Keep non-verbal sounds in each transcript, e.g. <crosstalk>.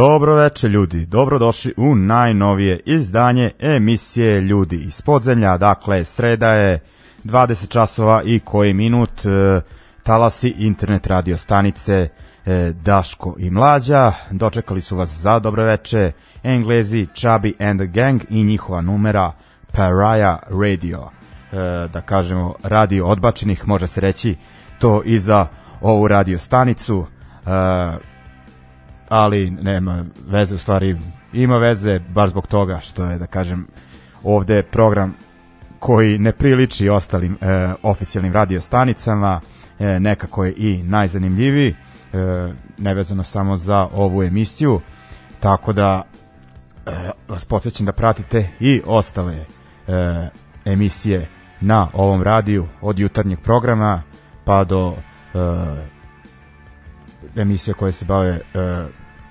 Dobro veče ljudi, dobrodošli u najnovije izdanje emisije Ljudi iz podzemlja, dakle sreda je 20 časova i koji minut e, talasi internet radio stanice e, Daško i Mlađa, dočekali su vas za dobro veče Englezi, Chubby and the Gang i njihova numera Pariah Radio, e, da kažemo radio odbačenih, može se reći to i za ovu radio stanicu, e, ali nema veze u stvari ima veze baš zbog toga što je da kažem ovde program koji ne priliči ostalim e, oficijalnim radio stanicama e, nekako je i najzanimljiviji e, nevezano samo za ovu emisiju tako da e, vas podsjećam da pratite i ostale e, emisije na ovom radiju od jutarnjeg programa pa do e, emisije koje se bave e,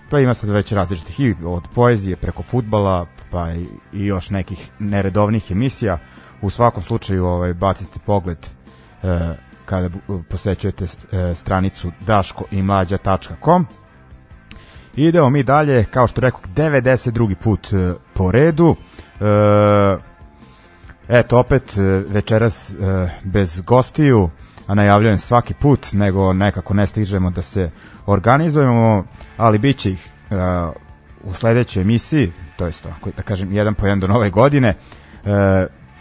pa ima sad već različitih i od poezije preko futbala pa i, još nekih neredovnih emisija. U svakom slučaju ovaj bacite pogled e, kada posećujete e, stranicu daškoimlađa.com idemo mi dalje kao što rekao 92. put e, po redu. E, eto opet e, večeras e, bez gostiju a najavljujem svaki put, nego nekako ne stižemo da se organizujemo, ali bit će ih uh, u sledećoj emisiji, to je to, da kažem, jedan po jedan do nove godine, uh,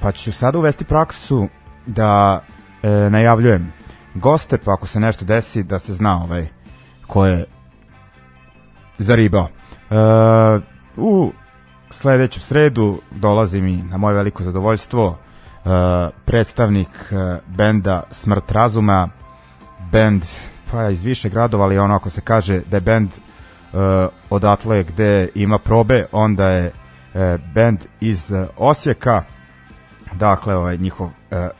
pa ću sada uvesti praksu da uh, najavljujem goste, pa ako se nešto desi, da se zna ovaj, ko je zaribao. Uh, u sledeću sredu dolazi mi na moje veliko zadovoljstvo predstavnik uh, benda Smrt razuma, bend pa iz više gradova, ali ono ako se kaže da je bend uh, odatle gde ima probe, onda je uh, bend iz uh, Osijeka, dakle ovaj njihov uh,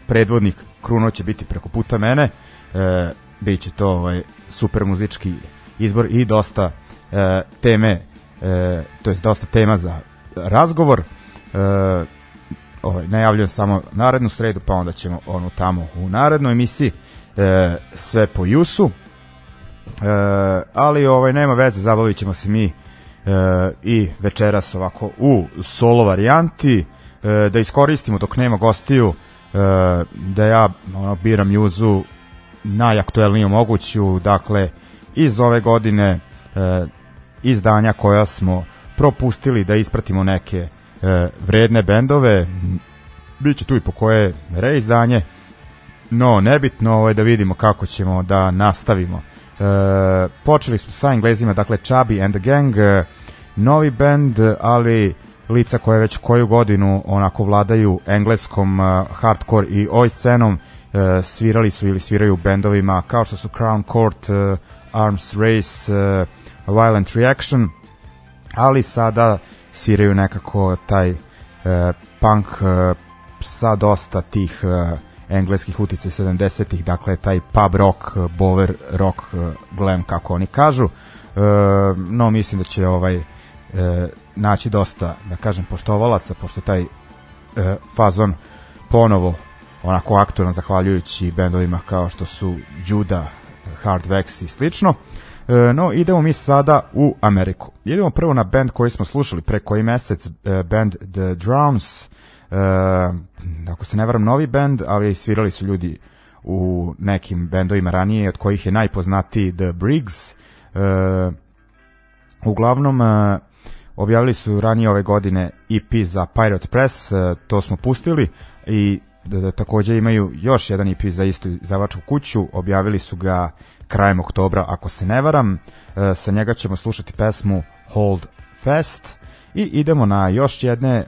predvodnik Kruno će biti preko puta mene, uh, bit će to ovaj, super muzički izbor i dosta uh, teme, uh, to je dosta tema za razgovor. Uh, ovaj, najavljujem samo narednu sredu, pa onda ćemo ono tamo u narednoj emisiji e, sve po Jusu. E, ali ovaj nema veze, zabavit ćemo se mi e, i večeras ovako u solo varijanti, e, da iskoristimo dok nema gostiju, e, da ja ono, biram Juzu najaktuelniju moguću, dakle iz ove godine e, izdanja koja smo propustili da ispratimo neke e, vredne bendove biće tu i po koje reizdanje no nebitno ovaj, da vidimo kako ćemo da nastavimo. E, počeli smo sa englezima dakle Chubby and the Gang e, novi bend ali lica koje već koju godinu onako vladaju engleskom uh, hardcore i oj scenom uh, svirali su ili sviraju bendovima kao što su Crown Court, uh, Arms Race, uh, Violent Reaction, ali sada sviraju nekako taj uh, punk uh, sa dosta tih uh, engleskih utice 70-ih, dakle taj pub rock, bover rock, glam kako oni kažu. Uh, no mislim da će ovaj uh, naći dosta, da kažem, poštovalaca, pošto taj uh, fazon ponovo onako aktualan zahvaljujući bendovima kao što su Juda, Hard Vex i slično. E, no, idemo mi sada u Ameriku. Idemo prvo na band koji smo slušali pre koji mesec, e, band The Drowns. E, ako se ne varam, novi band, ali svirali su ljudi u nekim bendovima ranije, od kojih je najpoznatiji The Briggs. E, uglavnom, e, objavili su ranije ove godine EP za Pirate Press, e, to smo pustili i da, da, takođe imaju još jedan EP za istu izdavačku kuću, objavili su ga krajem oktobra, ako se ne varam. E, sa njega ćemo slušati pesmu Hold Fast i idemo na još jedne e,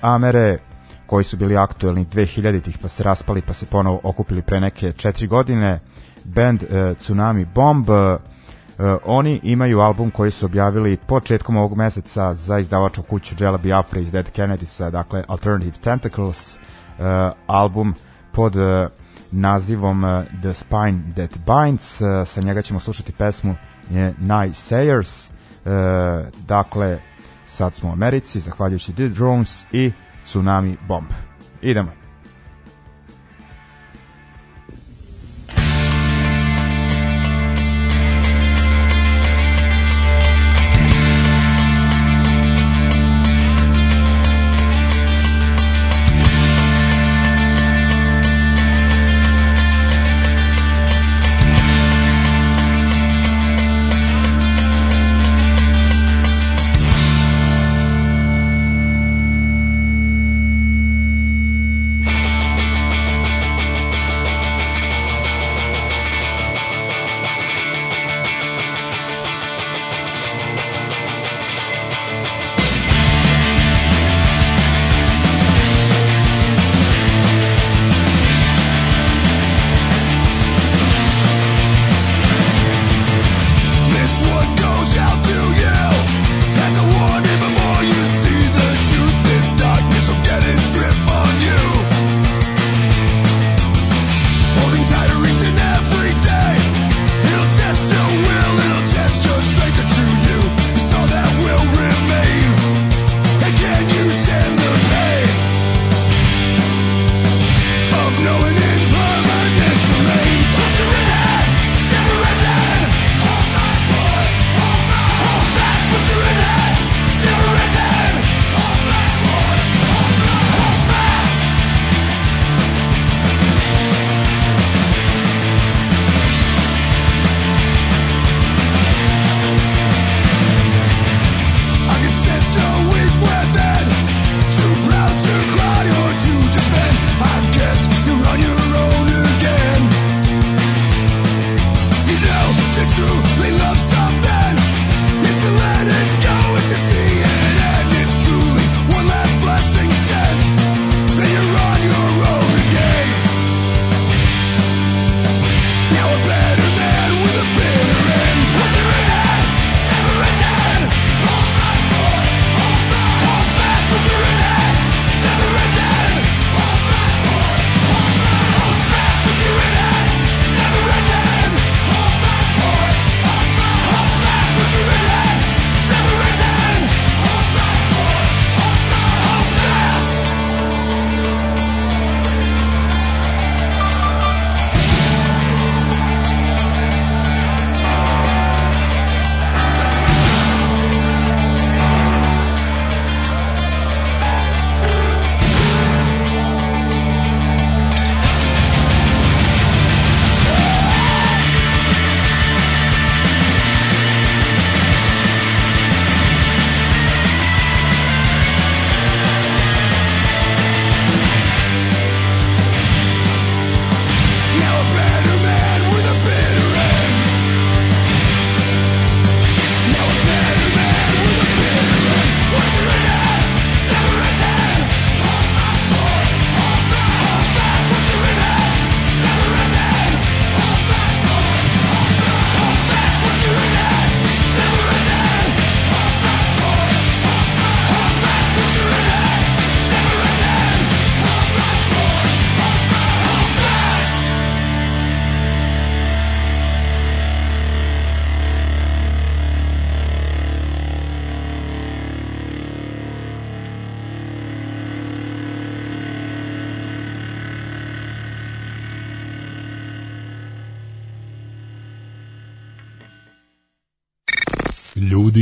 Amere koji su bili aktuelni 2000-ih pa se raspali pa se ponovo okupili pre neke četiri godine band e, Tsunami Bomb e, oni imaju album koji su objavili početkom ovog meseca za izdavačku kuću Jella Biafra iz Dead Kennedys, dakle Alternative Tentacles, album pod uh, nazivom uh, The Spine That Binds. Sa njega ćemo slušati pesmu Naysayers. Dakle, sad smo u Americi, zahvaljujući The Drones i Tsunami Bomb. Idemo.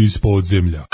Iz podzemlja.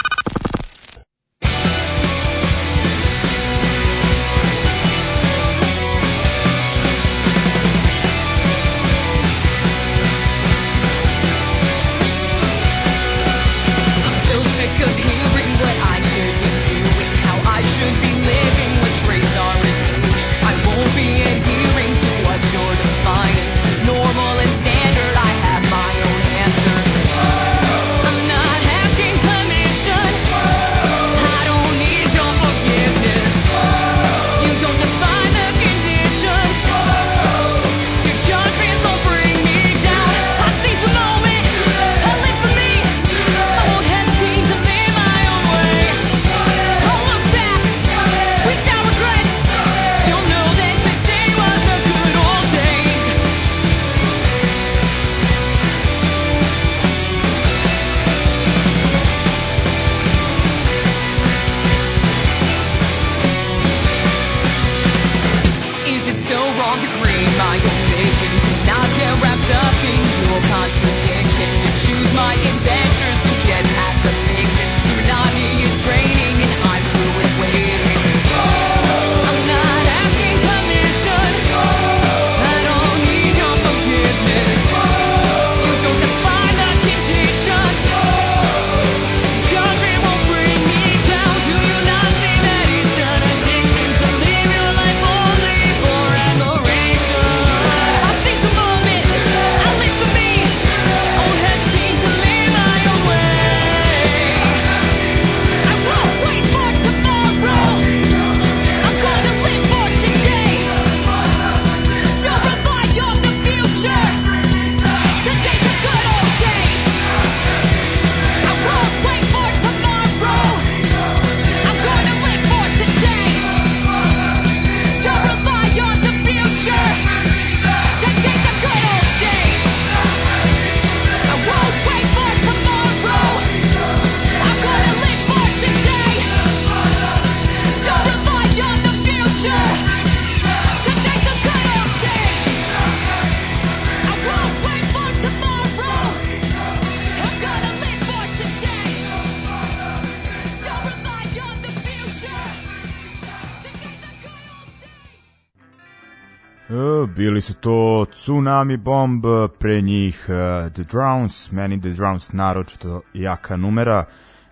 Tsunami Bomb, pre njih uh, The Drowns, meni The Drowns naročito jaka numera,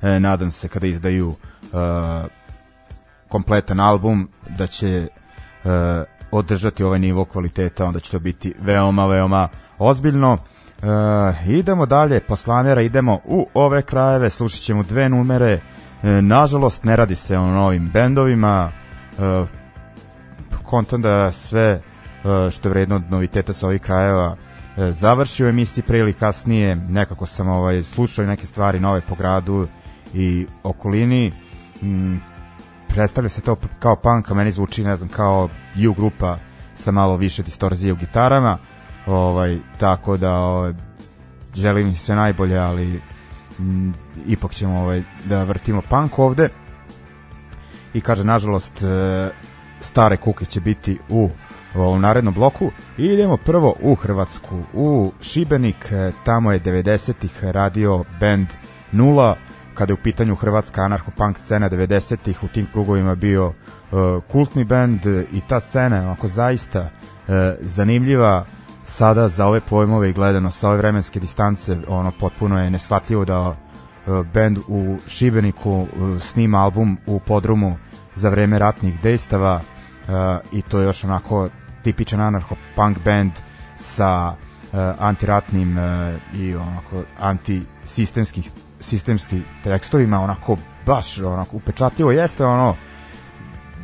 e, nadam se kada izdaju uh, kompletan album da će uh, održati ovaj nivo kvaliteta, onda će to biti veoma, veoma ozbiljno. Uh, idemo dalje, poslanera, idemo u ove krajeve, slušat ćemo dve numere, uh, nažalost ne radi se o novim bendovima, uh, kontam da sve E, što je vredno od noviteta sa ovih krajeva e, završio emisiji pre ili kasnije nekako sam ovaj slušao neke stvari nove po gradu i okolini. Mm, predstavlja se to kao punk a meni zvuči ne znam kao U grupa sa malo više distorzije u gitarama ovaj tako da ovaj, želim sve najbolje ali mm, ipak ćemo ovaj da vrtimo punk ovde. I kaže nažalost e, stare kuke će biti u u narednom bloku. I idemo prvo u Hrvatsku, u Šibenik, e, tamo je 90-ih radio band Nula, kada je u pitanju hrvatska anarcho-punk scena 90-ih, u tim krugovima bio uh, kultni band i ta scena je onako zaista uh, zanimljiva. Sada za ove pojmove i gledano sa ove vremenske distance ono potpuno je nesvatljivo da uh, band u Šibeniku uh, snima album u podrumu za vreme ratnih dejstava. Uh, i to je još onako tipičan anarcho-punk band sa uh, antiratnim uh, i onako antisistemskim sistemski tekstovima, onako baš onako upečatljivo jeste ono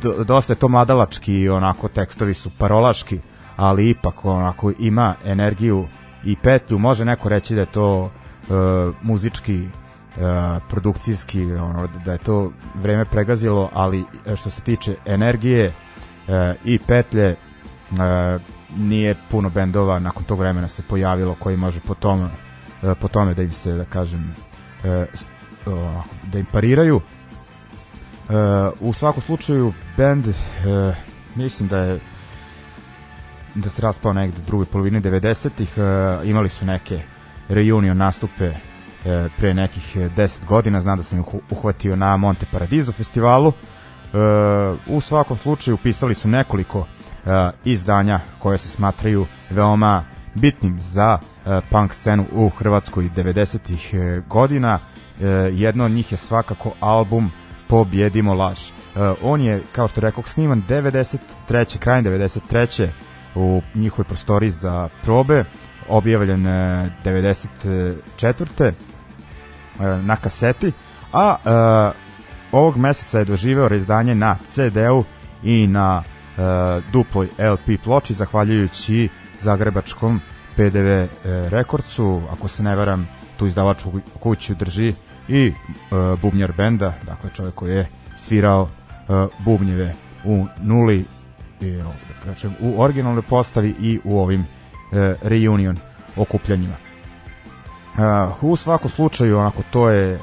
do, dosta je to mladalački onako tekstovi su parolaški ali ipak onako ima energiju i petlju. Može neko reći da je to uh, muzički uh, produkcijski ono, da je to vreme pregazilo ali što se tiče energije uh, i petlje e, nije puno bendova nakon tog vremena se pojavilo koji može po tome, e, po tome da im se, da kažem, e, da im pariraju. E, u svakom slučaju, bend, e, mislim da je da se raspao negde drugoj polovini 90-ih, e, imali su neke reunion nastupe e, pre nekih 10 godina, znam da sam ih uhvatio na Monte Paradiso festivalu. E, u svakom slučaju pisali su nekoliko izdanja koje se smatraju veoma bitnim za e, punk scenu u Hrvatskoj 90-ih e, godina. E, jedno od njih je svakako album Pobjedimo laž. E, on je, kao što rekao, sniman 93. krajem 93. u njihovoj prostori za probe, objavljen 94. E, e, na kaseti, a e, ovog meseca je doživeo reizdanje na CD-u i na e, duploj LP ploči, zahvaljujući zagrebačkom PDV e, rekordcu, ako se ne veram, tu izdavačku kuću drži i e, bubnjar benda, dakle čovjek koji je svirao e, bubnjeve u nuli i, da kažem, u originalnoj postavi i u ovim e, reunion okupljanjima. Uh, u svakom slučaju, onako, to je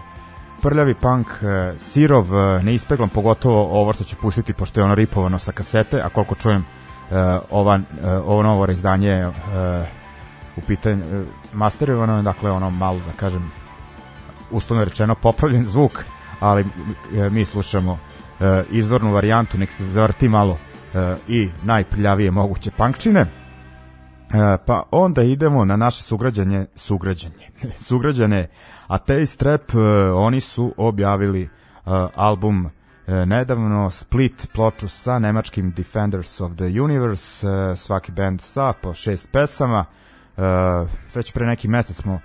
prljavi punk, uh, sirov, uh, neispeglan, pogotovo ovo što će pustiti, pošto je ono ripovano sa kasete, a koliko čujem, uh, ova, ovo novo reizdanje u pitanju masterovano, dakle ono malo, da kažem, uslovno rečeno popravljen zvuk, ali mi slušamo izvornu varijantu, nek se zavrti malo i najprljavije moguće punkčine. E, pa onda idemo na naše sugrađanje, sugrađanje, <laughs> sugrađane Atheist Rap, e, oni su objavili e, album nedavno Split ploču sa nemačkim Defenders of the Universe, svaki band sa po šest pesama. Već pre neki mesec smo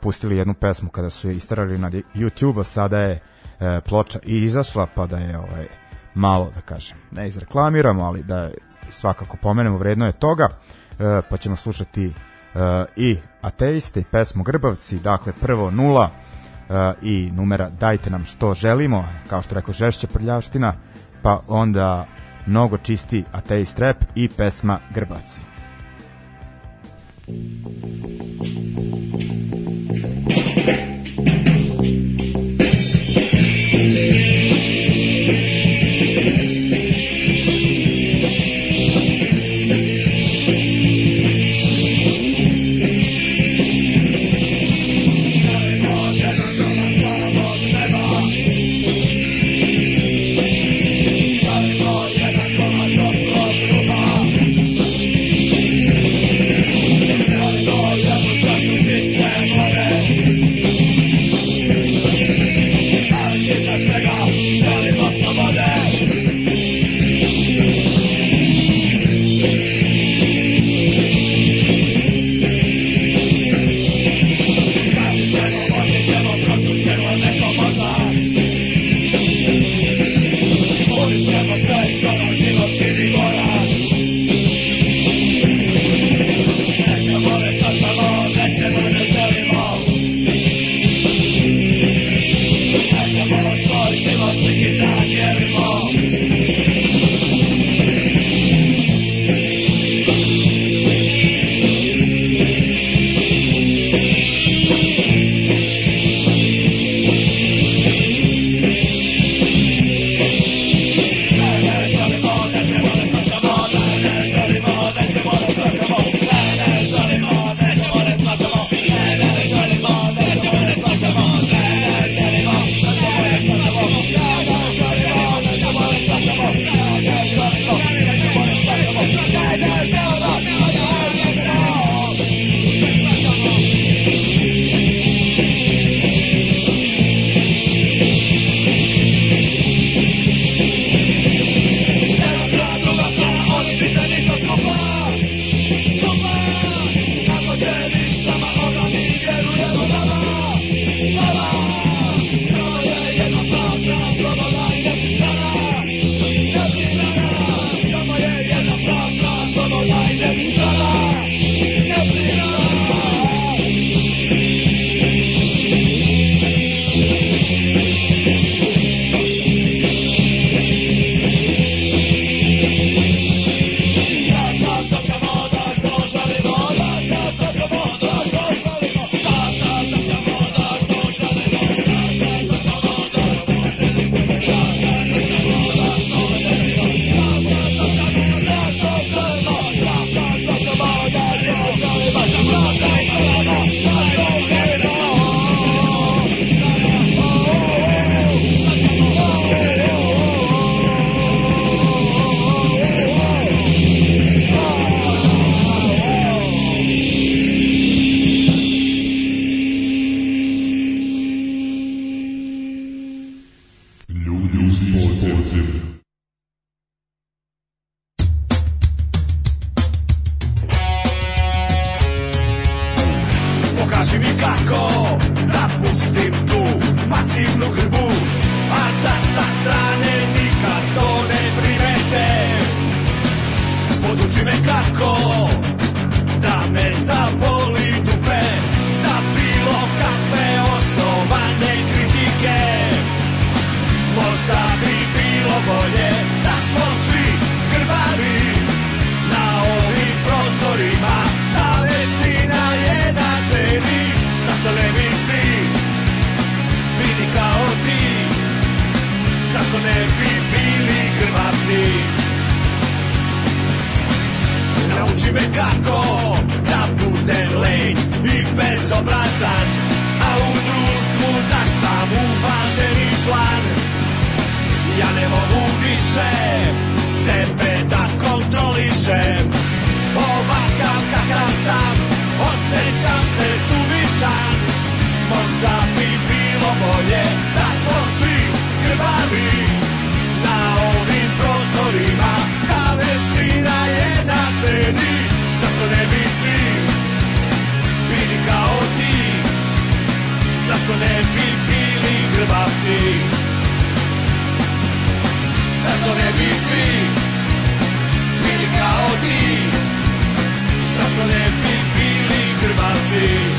pustili jednu pesmu kada su je istarali na YouTube, a sada je ploča i izašla, pa da je ovaj, malo, da kažem, ne izreklamiramo, ali da je svakako pomenemo, vredno je toga. E, pa ćemo slušati e, i ateiste i pesmu Grbavci, dakle prvo nula e, i numera Dajte nam što želimo, kao što rekao Žešća prljavština, pa onda mnogo čisti ateist rap i pesma Grbavci. Grbavci Zašto ne bi svi bili kao ti? Zašto ne bi bili grbavci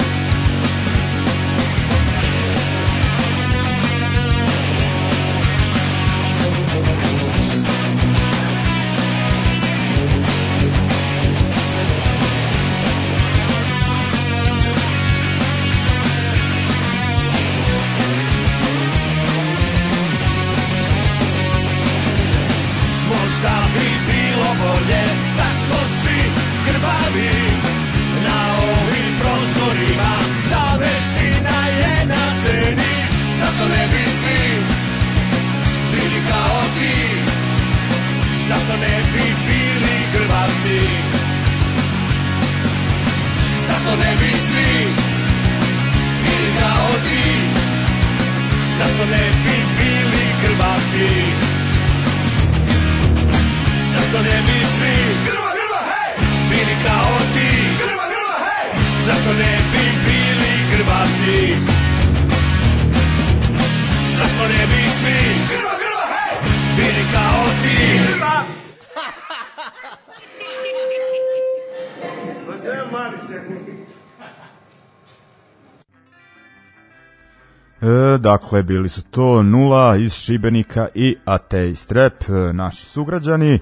dakle, bili su to Nula iz Šibenika i Ateist Rap, e, naši sugrađani. E,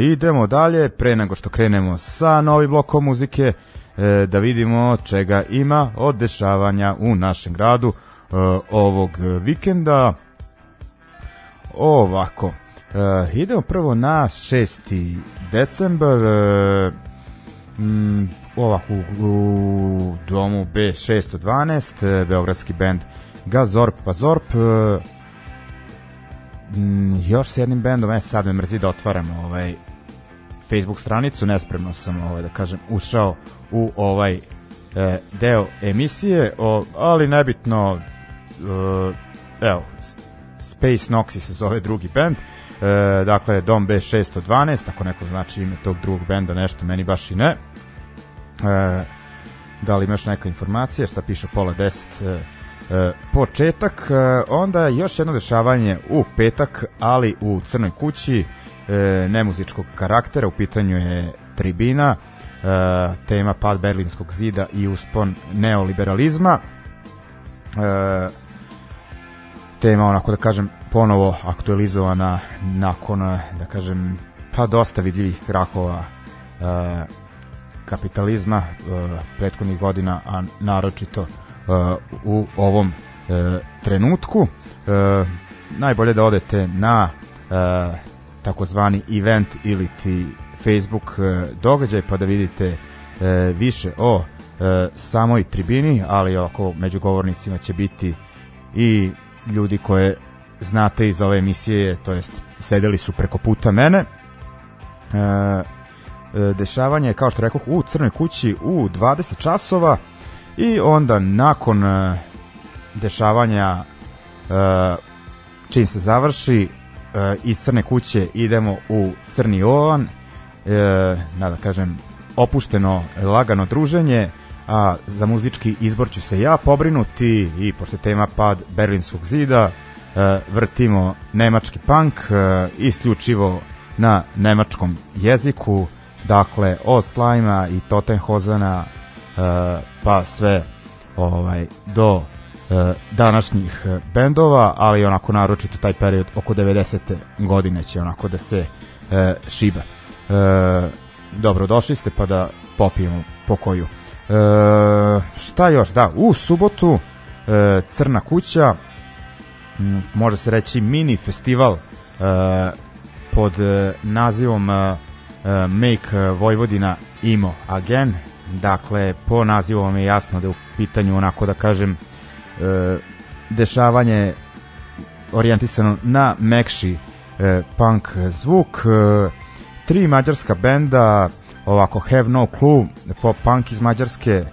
idemo dalje, pre nego što krenemo sa novim blokom muzike, e, da vidimo čega ima od dešavanja u našem gradu e, ovog vikenda. Ovako, e, idemo prvo na 6. decembar, e, Mm, ovako, u, u domu B612, e, beogradski band Gazorp Pazorp, e, mm, još s jednim bendom, e sad me mrzi da otvaram ovaj Facebook stranicu, nespremno sam ovaj, da kažem, ušao u ovaj e, deo emisije, o, ali nebitno, e, evo, Space Noxy se zove drugi band, e, dakle Dom B612, ako neko znači ime tog drugog benda, nešto meni baš i ne. E, da li imaš neka informacija, šta piše pola 10 e, e, početak, e, onda još jedno dešavanje u petak, ali u Crnoj kući, e, nemuzičkog karaktera, u pitanju je tribina, e, tema pad Berlinskog zida i uspon neoliberalizma. E, tema, onako da kažem, ponovo aktualizovana nakon, da kažem, pa dosta vidljivih krahova e, kapitalizma e, prethodnih godina, a naročito e, u ovom e, trenutku. E, najbolje da odete na e, takozvani event ili ti Facebook e, događaj pa da vidite e, više o e, samoj tribini, ali ovako među govornicima će biti i ljudi koje znate iz ove emisije, to jest sedeli su preko puta mene. E, e, dešavanje je, kao što rekoh, u Crnoj kući u 20 časova i onda nakon e, dešavanja e, čim se završi e, iz Crne kuće idemo u Crni Ovan da, kažem opušteno lagano druženje a za muzički izbor ću se ja pobrinuti i pošto tema pad Berlinskog zida, vrtimo nemački punk isključivo na nemačkom jeziku, dakle od Slajma i Totenhozana pa sve ovaj do e, današnjih e, bendova, ali onako naročito taj period oko 90. godine će onako da se e, šiba. E, dobro, došli ste pa da popijemo po koju. E, šta još? Da, u subotu e, Crna kuća, m, može se reći mini festival e, pod e, nazivom e, e, Make Vojvodina Imo Again. Dakle, po nazivu vam je jasno da je u pitanju onako da kažem e, dešavanje orijentisano na mekši e, punk zvuk. E, tri mađarska benda, ovako Have No Clue, pop punk iz Mađarske,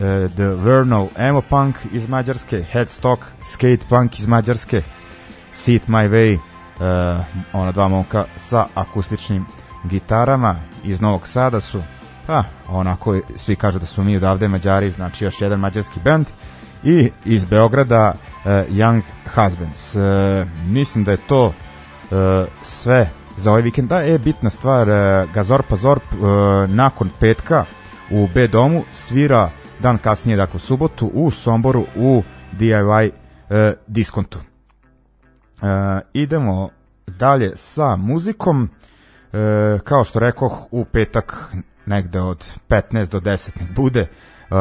e, The Vernal Emo Punk iz Mađarske, Headstock Skate Punk iz Mađarske, See It My Way, e, ona dva momka sa akustičnim gitarama iz Novog Sada su pa onako svi kažu da smo mi odavde Mađari, znači još jedan mađarski band i iz Beograda uh, Young Husbands. Uh, mislim da je to uh, sve za ovaj vikend. Da, je bitna stvar, uh, Gazorpa Zorp uh, nakon petka u B domu svira dan kasnije, dakle u subotu, u Somboru u DIY uh, diskontu. Uh, idemo dalje sa muzikom. Uh, kao što rekoh, u petak negde od 15 do 10 nek bude uh,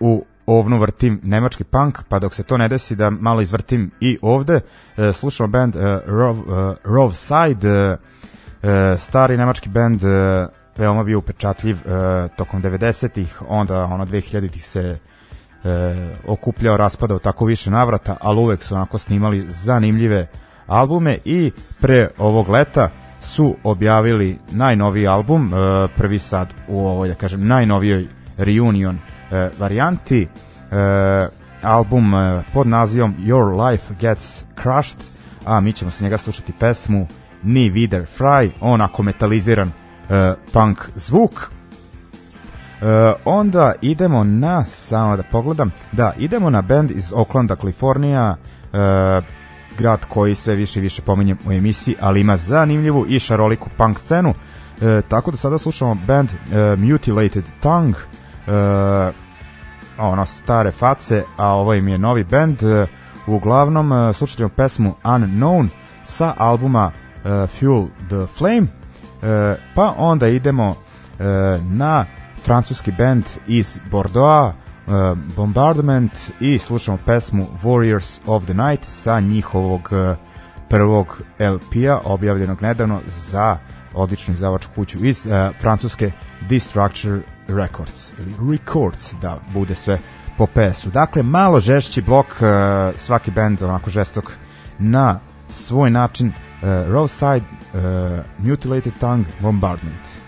u ovnu vrtim nemački punk, pa dok se to ne desi da malo izvrtim i ovde, uh, slušamo band uh, Rov, uh, Rov Side, stari nemački band, veoma bio upečatljiv tokom 90-ih, onda ono 2000-ih se uh, okupljao, raspadao tako više navrata, ali uvek su onako snimali zanimljive albume i pre ovog leta su objavili najnoviji album, e, prvi sad u ovoj, da kažem, najnovijoj reunion e, varijanti, e, album pod nazivom Your Life Gets Crushed, a mi ćemo se njega slušati pesmu Ni Vider Fry, onako metaliziran punk zvuk. onda idemo na, samo da pogledam, da, idemo na band iz Oaklanda, Kalifornija, grad koji sve više i više pominjem u emisiji, ali ima zanimljivu i šaroliku punk scenu. E, tako da sada slušamo band e, Mutilated Tongue, e, ono stare face, a ovo im je novi band. E, uglavnom e, slušat ćemo pesmu Unknown sa albuma e, Fuel the Flame, e, pa onda idemo e, na francuski band iz Bordeaux, uh, Bombardment i slušamo pesmu Warriors of the Night sa njihovog uh, prvog LP-a objavljenog nedavno za odličnu izdavačku kuću iz uh, francuske Destructure Records ili Records da bude sve po PS-u. Dakle, malo žešći blok, uh, svaki band onako žestok na svoj način uh, Roadside, uh, Mutilated Tongue, Bombardment.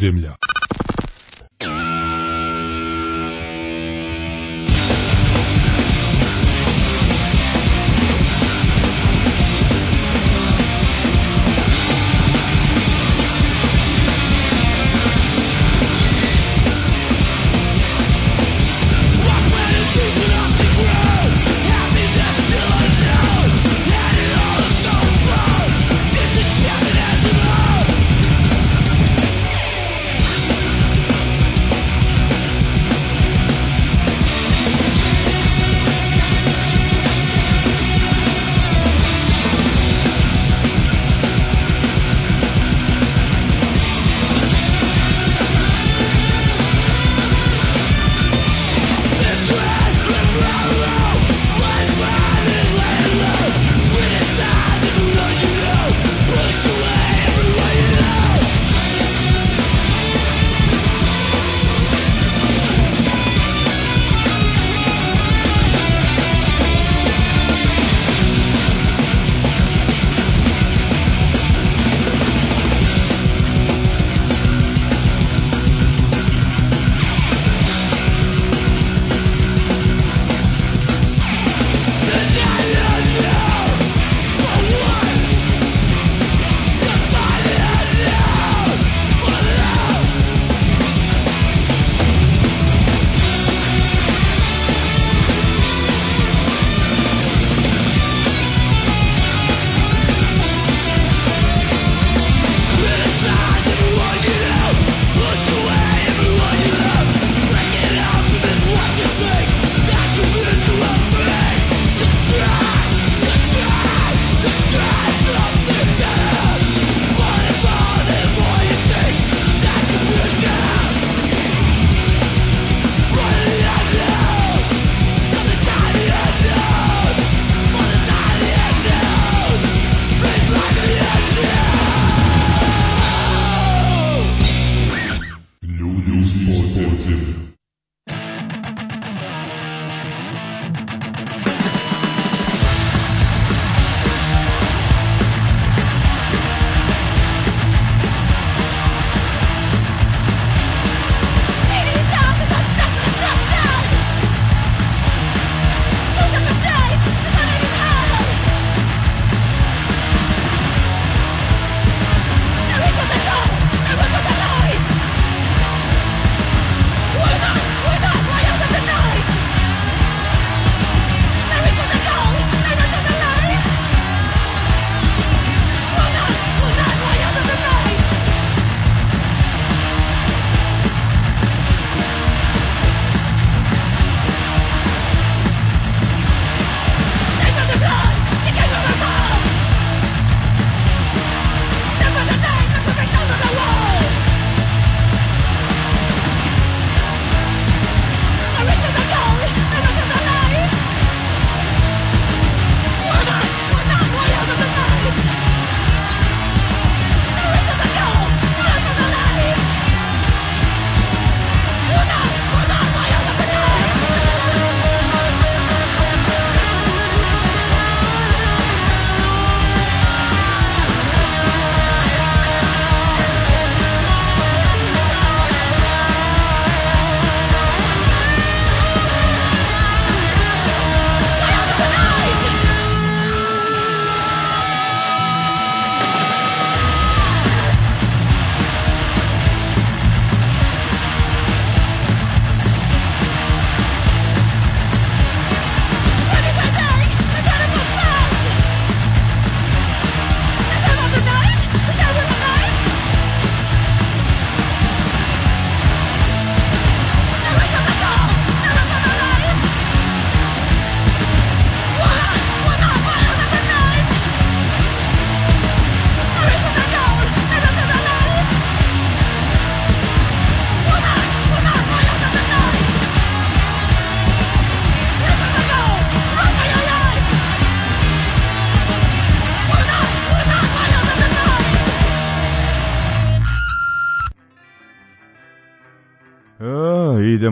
Ljudi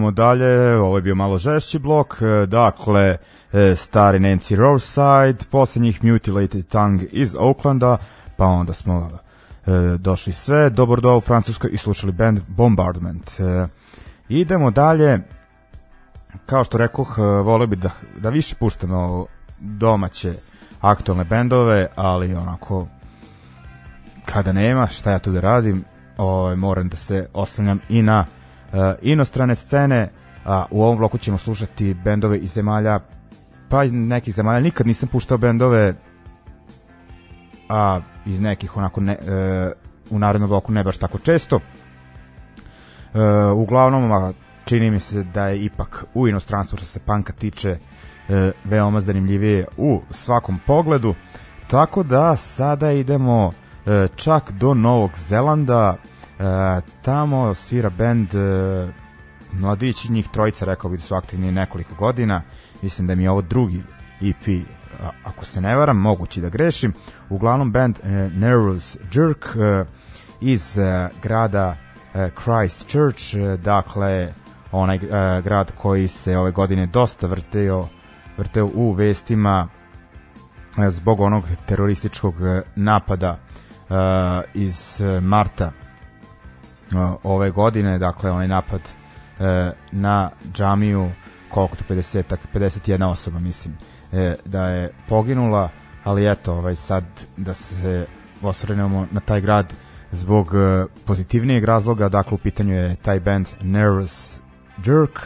idemo dalje, ovo je bio malo žešći blok, e, dakle, e, stari Nancy Roadside, posle Mutilated Tongue iz Oaklanda, pa onda smo došli sve. Do u Francuskoj i slušali band Bombardment. E, idemo dalje. Kao što rekoh, e, volio bi da, da više puštamo domaće aktualne bendove, ali onako kada nema, šta ja tu da radim, ovaj, moram da se oslanjam i na inostrane scene, a u ovom bloku ćemo slušati bendove iz zemalja pa nekih zemalja, nikad nisam puštao bendove a iz nekih onako ne, uh, u narednom bloku ne baš tako često. Uh, uglavnom a, čini mi se da je ipak u inostranstvu što se panka tiče uh, veoma zanimljivije u svakom pogledu. Tako da sada idemo uh, čak do Novog Zelanda tamo svira bend uh, mladići, njih trojica rekao bi da su aktivni nekoliko godina, mislim da mi je ovo drugi EP, ako se ne varam, mogući da grešim, uglavnom band Nervous Jerk iz grada Christchurch, dakle onaj grad koji se ove godine dosta vrteo, vrteo u vestima zbog onog terorističkog napada iz marta ove godine, dakle onaj napad e, na džamiju koliko to 50 51 osoba mislim e, da je poginula ali eto ovaj sad da se osvrnemo na taj grad zbog e, pozitivnijeg razloga dakle u pitanju je taj band Nervous Jerk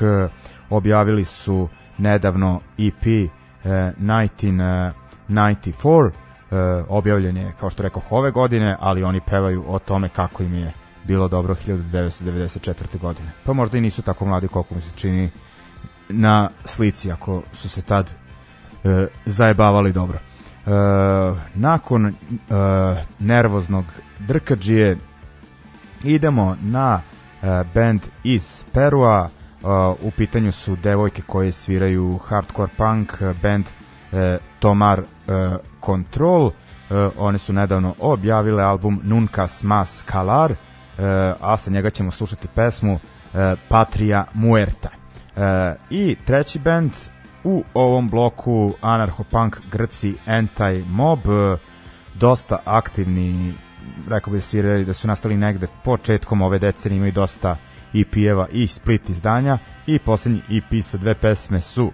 objavili su nedavno EP e, 1994 e, objavljen je kao što rekao ove godine ali oni pevaju o tome kako im je bilo dobro 1994. godine. Pa možda i nisu tako mladi koliko mi se čini na slici, ako su se tad e, zajebavali dobro. E, nakon e, nervoznog drkađije idemo na e, band iz Perua, e, u pitanju su devojke koje sviraju hardcore punk, band e, Tomar e, Control, e, one su nedavno objavile album Nunca Mas Calar, E, a sa njega ćemo slušati pesmu e, Patria Muerta. E, I treći band u ovom bloku anarcho-punk Grci Anti-Mob, dosta aktivni, rekao bih da svirali da su nastali negde početkom ove decenije, imaju dosta EP-eva i split izdanja. I poslednji EP sa dve pesme su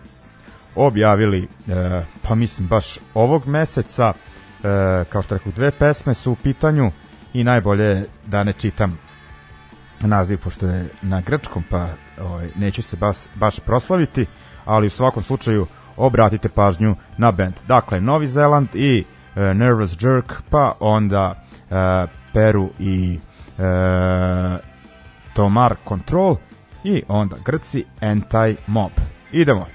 objavili, pa mislim baš ovog meseca, kao što rekao, dve pesme su u pitanju, i najbolje je da ne čitam naziv pošto je na grčkom pa ovaj, neću se baš, baš proslaviti ali u svakom slučaju obratite pažnju na band. Dakle Novi Zeland i uh, Nervous Jerk pa onda uh, Peru i uh, Tomar Control i onda Grci Anti Mob idemo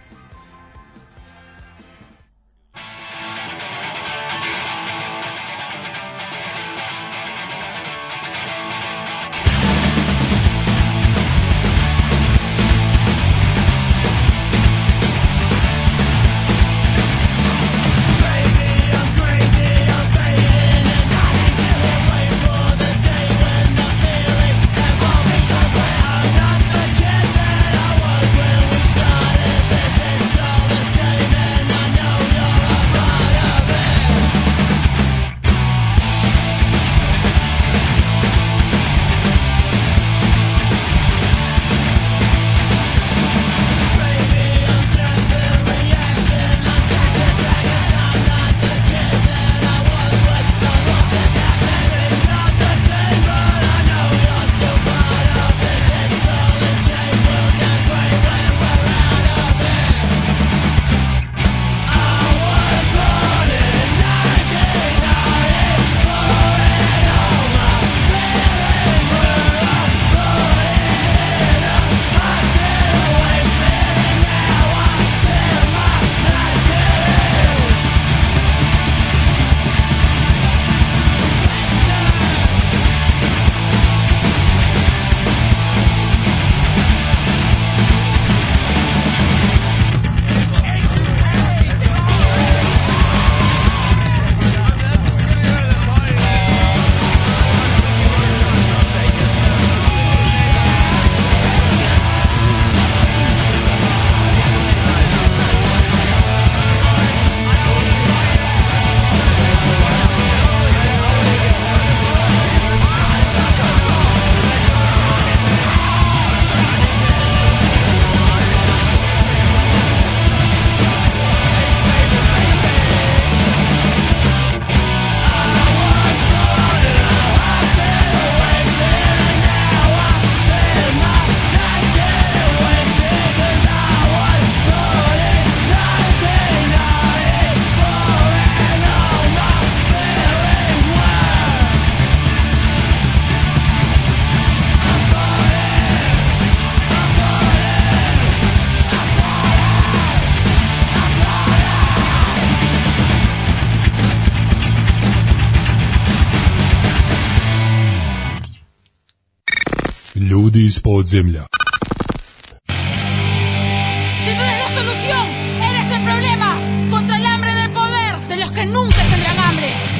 ljudi iz podzemlja. Si no eres la solución, eres el problema. Contra el hambre del poder, de los que nunca tendrán hambre.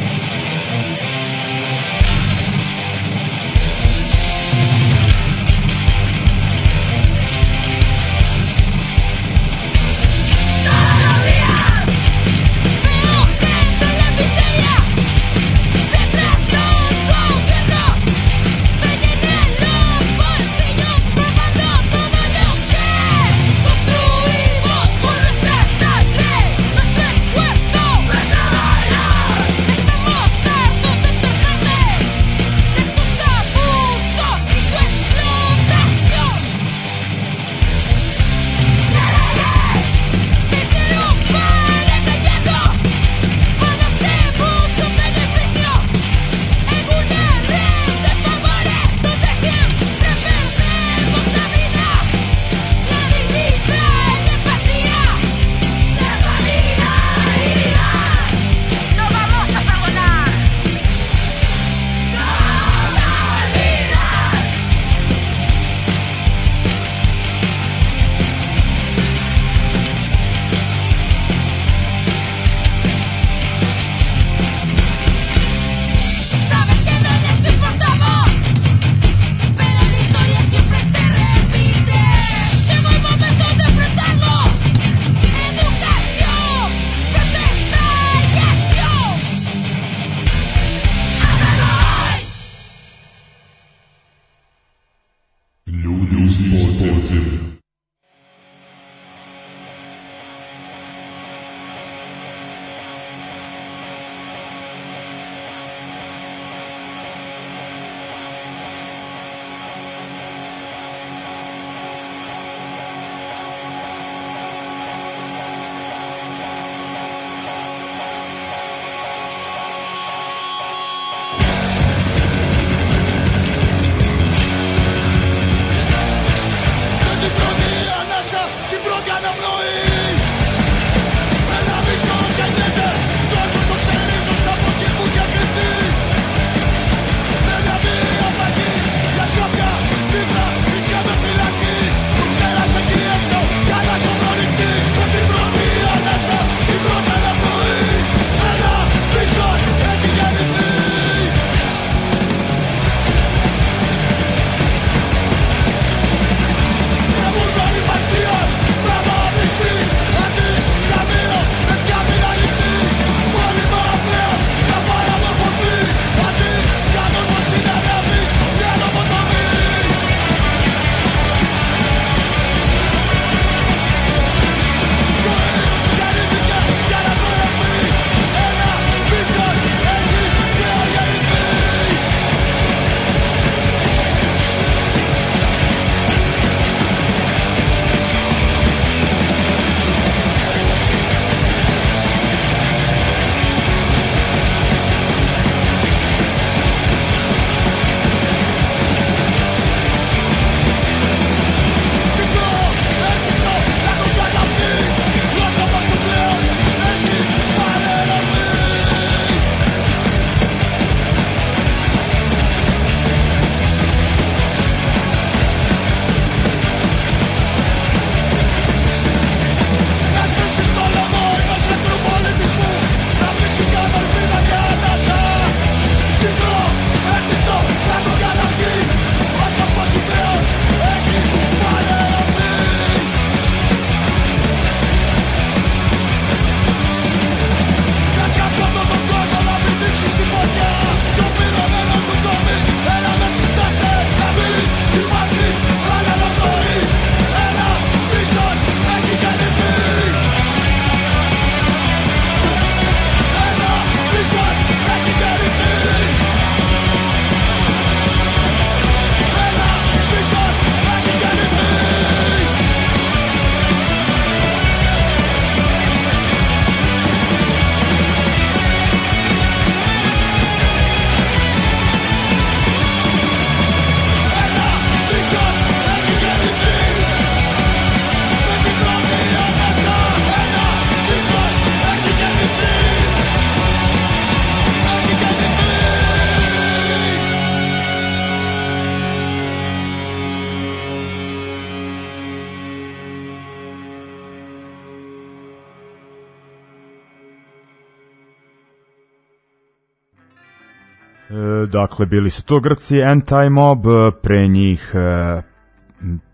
E, dakle, bili su to Grci Anti-Mob, e, pre njih e,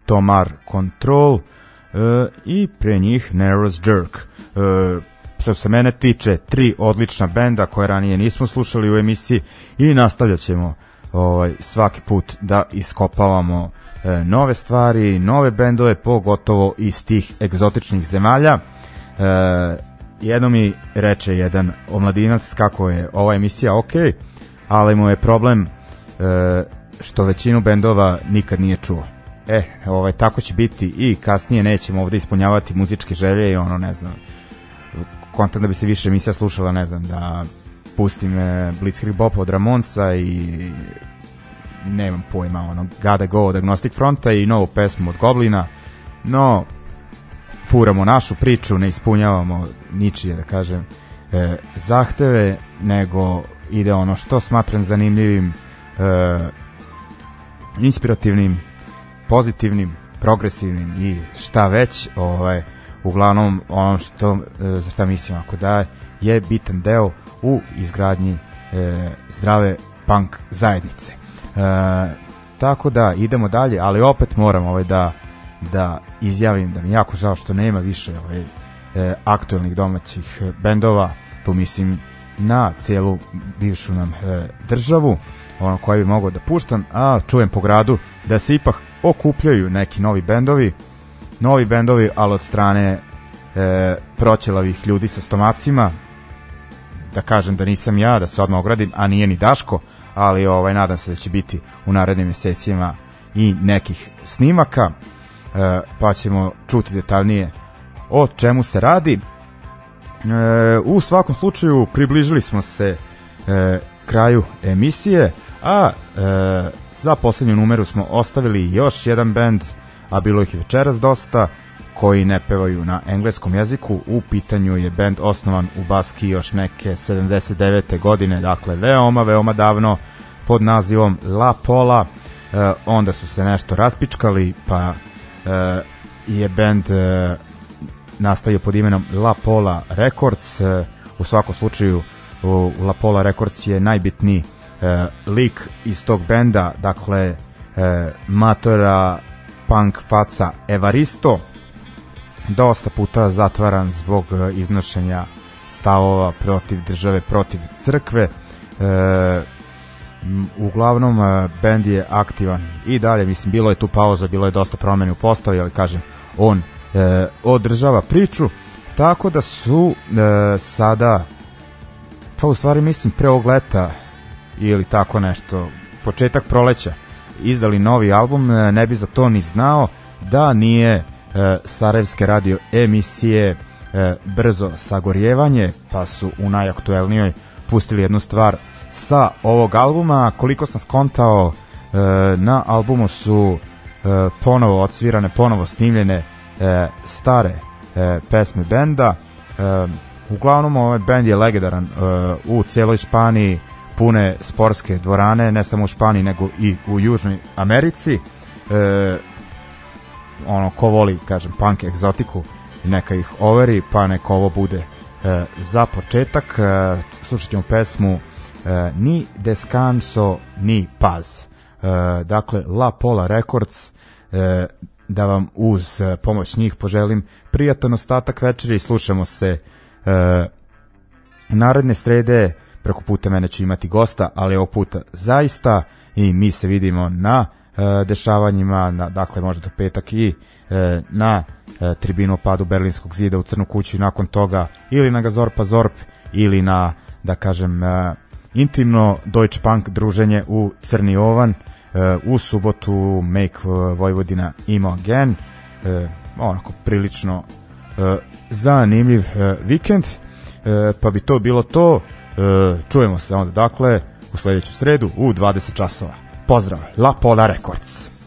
Tomar Control e, i pre njih Nero's Jerk. E, što se mene tiče, tri odlična benda koje ranije nismo slušali u emisiji i nastavljat ćemo ovaj, svaki put da iskopavamo e, nove stvari, nove bendove, pogotovo iz tih egzotičnih zemalja. E, jedno mi reče jedan omladinac kako je ova emisija ok, ali mu je problem e, što većinu bendova nikad nije čuo. E, ovaj, tako će biti i kasnije nećemo ovde ispunjavati muzičke želje i ono, ne znam, kontam da bi se više emisija slušala, ne znam, da pustim e, Blitzkrieg Bop od Ramonsa i nemam pojma, ono, Gotta Go od Agnostic Fronta i novu pesmu od Goblina, no, furamo našu priču, ne ispunjavamo ničije, da kažem, e, zahteve, nego ide ono što smatram zanimljivim, e, inspirativnim, pozitivnim, progresivnim i šta već, ovaj, uglavnom ono što, e, za šta mislim ako da je bitan deo u izgradnji e, zdrave punk zajednice. E, tako da idemo dalje, ali opet moram ovaj da da izjavim da mi jako žao što nema više ovaj, e, aktuelnih domaćih bendova, tu mislim na celu bivšu nam e, državu, ono koje bi mogao da puštam, a čujem po gradu da se ipak okupljaju neki novi bendovi, novi bendovi, ali od strane e, proćelavih ljudi sa stomacima, da kažem da nisam ja, da se odmah ogradim, a nije ni Daško, ali ovaj nadam se da će biti u narednim mesecima i nekih snimaka, e, pa ćemo čuti detaljnije o čemu se radi. E, u svakom slučaju približili smo se e, kraju emisije, a e, za poslednju numeru smo ostavili još jedan bend, a bilo ih večeras dosta, koji ne pevaju na engleskom jeziku. U pitanju je bend osnovan u Baski još neke 79. godine, dakle veoma, veoma davno, pod nazivom La Pola. E, onda su se nešto raspičkali, pa e, je bend e, nastavio pod imenom La Pola Records. E, u svakom slučaju La Pola Records je najbitniji e, lik iz tog benda, dakle e, matora punk faca Evaristo, dosta puta zatvaran zbog iznošenja stavova protiv države, protiv crkve. E, uglavnom bend je aktivan i dalje, mislim, bilo je tu pauza, bilo je dosta promene u postavi, ali kažem, on e, održava priču, tako da su e, sada pa u stvari mislim pre ovog leta ili tako nešto, početak proleća izdali novi album, e, ne bi za to ni znao da nije e, Sarajevske radio emisije e, brzo sagorjevanje, pa su u najaktuelnijoj pustili jednu stvar sa ovog albuma. Koliko sam skontao, e, na albumu su e, ponovo odsvirane, ponovo snimljene e, stare e, pesme benda. E, uglavnom ovaj bend je legendaran e, u cijeloj Španiji, pune sportske dvorane, ne samo u Španiji nego i u Južnoj Americi. E, ono ko voli, kažem, punk egzotiku, neka ih overi, pa neka ovo bude e, za početak. E, slušat ćemo pesmu e, Ni Descanso, ni Paz. E, dakle, La Pola Records, e, da vam uz e, pomoć njih poželim prijatan ostatak večeri. I slušamo se e, naredne srede preko puta mene će imati gosta, ali ovog puta zaista. I mi se vidimo na e, dešavanjima, na, dakle možda do petak i e, na e, tribinu padu Berlinskog zida u Crnu kuću. I nakon toga ili na Gazorpa Zorp ili na, da kažem, e, intimno Deutsche Punk druženje u Crni Ovan u subotu Make Vojvodina Imo Again e, onako prilično e, zanimljiv vikend. Pa bi to bilo to. Čujemo se onda dakle u sledeću sredu u 20 časova. Pozdrav La Pola Records